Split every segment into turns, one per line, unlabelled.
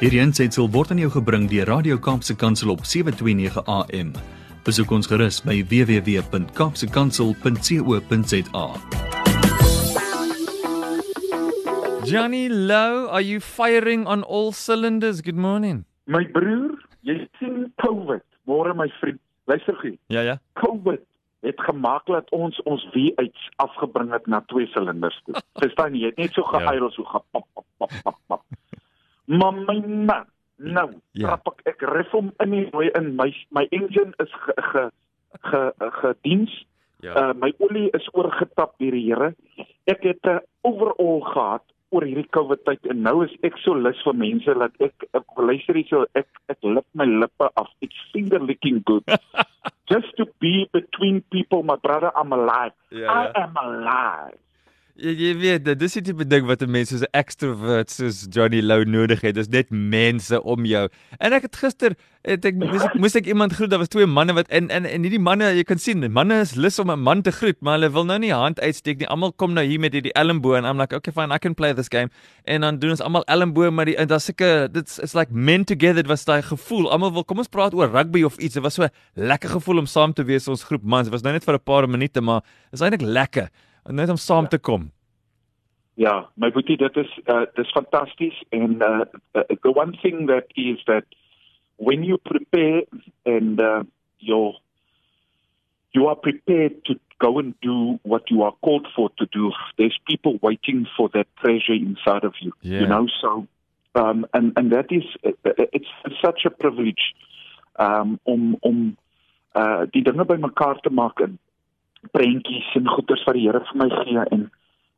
Hierdie aanseit word aan jou gebring deur Radio Kaapse Kansel op 7:29 AM. Besoek ons gerus by www.kapsekansel.co.za.
Johnny Low, are you firing on all cylinders? Good morning.
My broer, jy sien COVID. Môre my vriend. Luister gou.
Ja ja.
COVID het gemaak dat ons ons V8 afgebring het na twee silinders toe. Verstaan jy? Jy het net so gehuil ja. so gepap pap pap pap pap. Maar my man, nou,
Ja.
trap ek ek ref hom in die rooi in my my engine is ge ge ge, gediens.
Ja.
Uh, my olie is oorgetap deur die Here. Ek het 'n overall gehad oor hierdie COVID tyd en nou is ek so lus vir mense dat ek ek luister hier so ek ek lip my lippe af. It's finger licking good. Just to be between people, my brother, I'm alive.
Ja,
I
ja.
am alive.
Jy, jy weet, dit is die tipe ding wat 'n mens soos 'n extrovert soos Johnny Low nodig het. Dis net mense om jou. En ek het gister het ek moes ek, moes ek iemand groet. Daar was twee manne wat en en en hierdie manne, jy kan sien, manne is lus om 'n man te groet, maar hulle wil nou nie hand uitsteek nie. Almal kom nou hier met hierdie elmboog en I'm like, okay fine, I can play this game. En dan doen ons almal elmboog maar die en daar's seker dit's it's like men together. Was daai gevoel. Almal wil kom ons praat oor rugby of iets. Dit was so lekker gevoel om saam te wees ons groep mans. Dit was nou net vir 'n paar minute, maar is eintlik lekker net om saam te kom.
Ja, my boetie, that is uh, dit is fantasties en uh, uh, the one thing that is that when you prepare and uh, you're you are prepared to go and do what you are called for to do. There's people waiting for that treasure inside of you.
Yeah.
You know, so um, and and that is uh, it's such a privilege um, om om uh, die dinge bymekaar te maak in prentjies en goeders wat die Here vir my gee en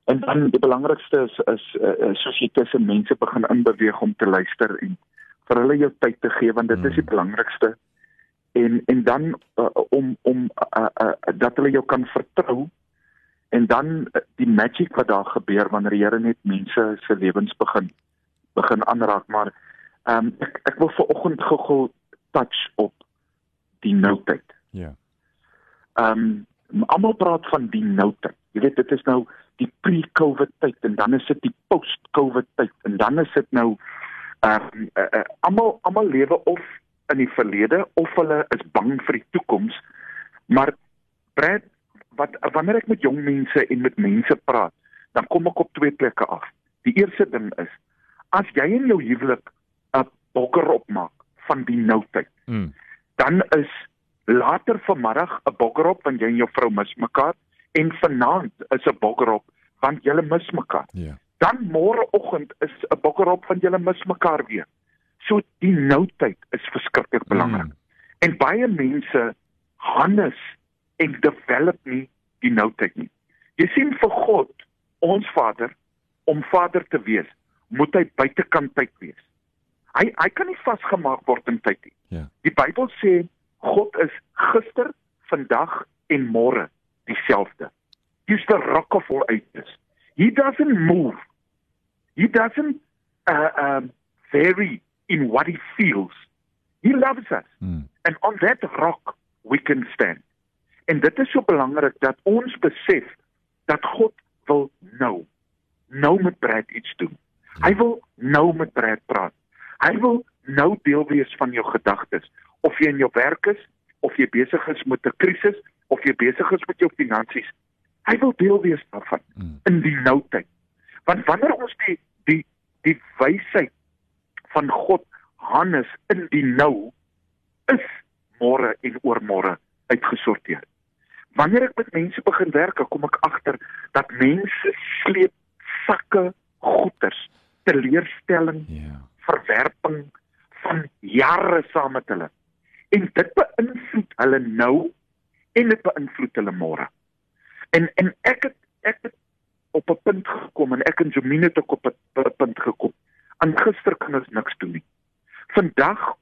en dan die belangrikste is is uh, soos jy tussen mense begin inbeweeg om te luister en vir hulle jou tyd te gee want dit is die belangrikste en en dan uh, om om uh, uh, dat hulle jou kan vertrou en dan uh, die magic wat daar gebeur wanneer die Here net mense se lewens begin begin aanraak maar ehm um, ek ek wil vanoggend gou-gou touch op die noutheid.
Ja.
Ehm um, almal praat van die noutheid. Jy weet dit is nou die pre-COVID tyd en dan is dit die post-COVID tyd en dan is dit nou ehm um, uh, uh, almal almal lewe of in die verlede of hulle is bang vir die toekoms. Maar Brad, wat wanneer ek met jong mense en met mense praat, dan kom ek op twee plekke af. Die eerste ding is as jy in jou huwelik 'n bokker opmaak van die noutheid,
Mm.
dan is later vanmiddag 'n bokkerop want jy en jou vrou mis mekaar en vanaand is 'n bokkerop want julle mis mekaar.
Ja.
Dan môreoggend is 'n bokkerop want julle mis mekaar weer. So die noutheid is verskriklik belangrik.
Mm.
En baie mense harness en develop nie die noutheid nie. Jy sien vir God, ons Vader, om Vader te wees, moet hy buitekant tyd wees. Hy hy kan nie vasgemaak word in tyd nie.
Ja.
Die Bybel sê God is gister, vandag en môre dieselfde. He's the rock of all ages. He doesn't move. He doesn't uh, um, vary in what he feels. He loves us.
Mm.
And on that rock we can stand. En dit is so belangrik dat ons besef dat God wil nou nou met Brad iets doen. Hy wil nou met Brad praat. Hy wil nou deel wees van jou gedagtes. Of jy in jou werk is, of jy besig is met 'n krisis, of jy besig is met jou finansies. Hy wil deel wees daarvan
Mm.
in die noutyd. Want wanneer ons die die die wysheid van God harness in die nou is môre en oormôre uitgesorteer. Wanneer ek met mense begin werk, kom ek agter dat mense sleep sakke goeders, teleurstelling,
Ja.
verwerping van jare saam met hulle. En dit beïnvloed hulle nou en dit beïnvloed hulle môre. En en ek het ek het op 'n punt gekom en ek en Jomine het ook op 'n punt gekom. Aan gister kan ons niks doen nie. Vandag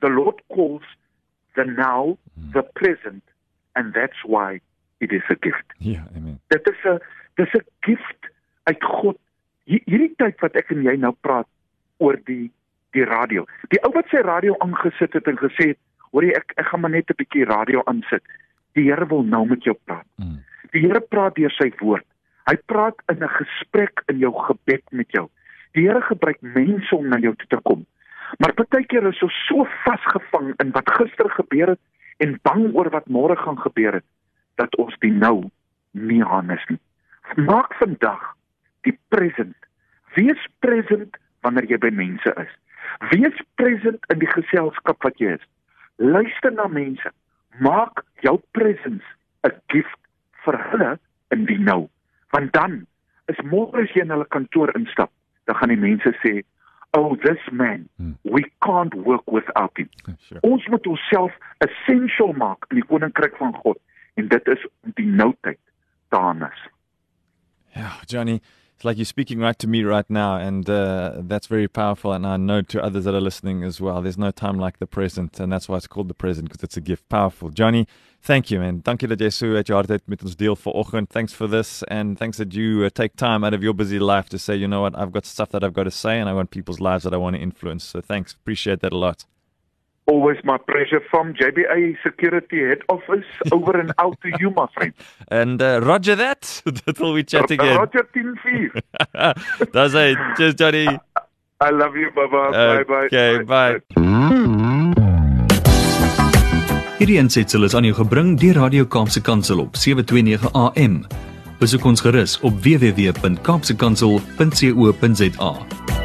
the Lord calls the now the present and that's why it is a gift.
Ja, amen.
Dit is 'n dis 'n gift uit God. Hier- Hierdie tyd wat ek en jy nou praat oor die die radio. Die ou wat sy radio aangesit het en gesê het, "Hoor jy, ek ek gaan maar net 'n bietjie radio aansit." Die Here wil nou met jou praat.
Mm.
Die Here praat deur sy woord. Hy praat in 'n gesprek in jou gebed met jou. Die Here gebruik mense om na jou toe te kom. Maar baie keer is ons so vasgevang in wat gister gebeur het en bang oor wat môre gaan gebeur het dat ons die nou nie aanis nie. Maak vandag die present. Wees present wanneer jy by mense is. Wees present in die geselskap wat jy is. Luister na mense. Maak jou presence 'n gift vir hulle in die nou. Want dan is môre as jy in hulle kantoor instap, dan gaan die mense sê, "Oh, this man, hmm. we can't work without him." Sure. Ons moet onsself essential maak in die koninkryk van God en dit is om die noutyd te harness.
Ja, Johnny, it's like you're speaking right to me right now, and uh, that's very powerful. And I know to others that are listening as well. There's no time like the present, and that's why it's called the present because it's a gift. Powerful, Johnny. Thank you, and dankie dat jy so uit jou hart uit met ons deel vanoggend. Thanks for this, and thanks that you uh, take time out of your busy life to say, you know what, I've got stuff that I've got to say, and I want people's lives that I want to influence. So thanks, appreciate that a lot.
Always my pleasure from JBA Security Head Office over and out to you, my friend.
And uh, Roger that. Until we chat again.
Roger 10
That's it. Cheers, Johnny.
I love you. Bye. Uh, bye bye.
Okay, bye. bye.
Hierdie ensitsel is aan jou gebring deur Radio Kaapse Kansel op 729 AM. Besoek ons gerus op www.kaapsekansel.co.za.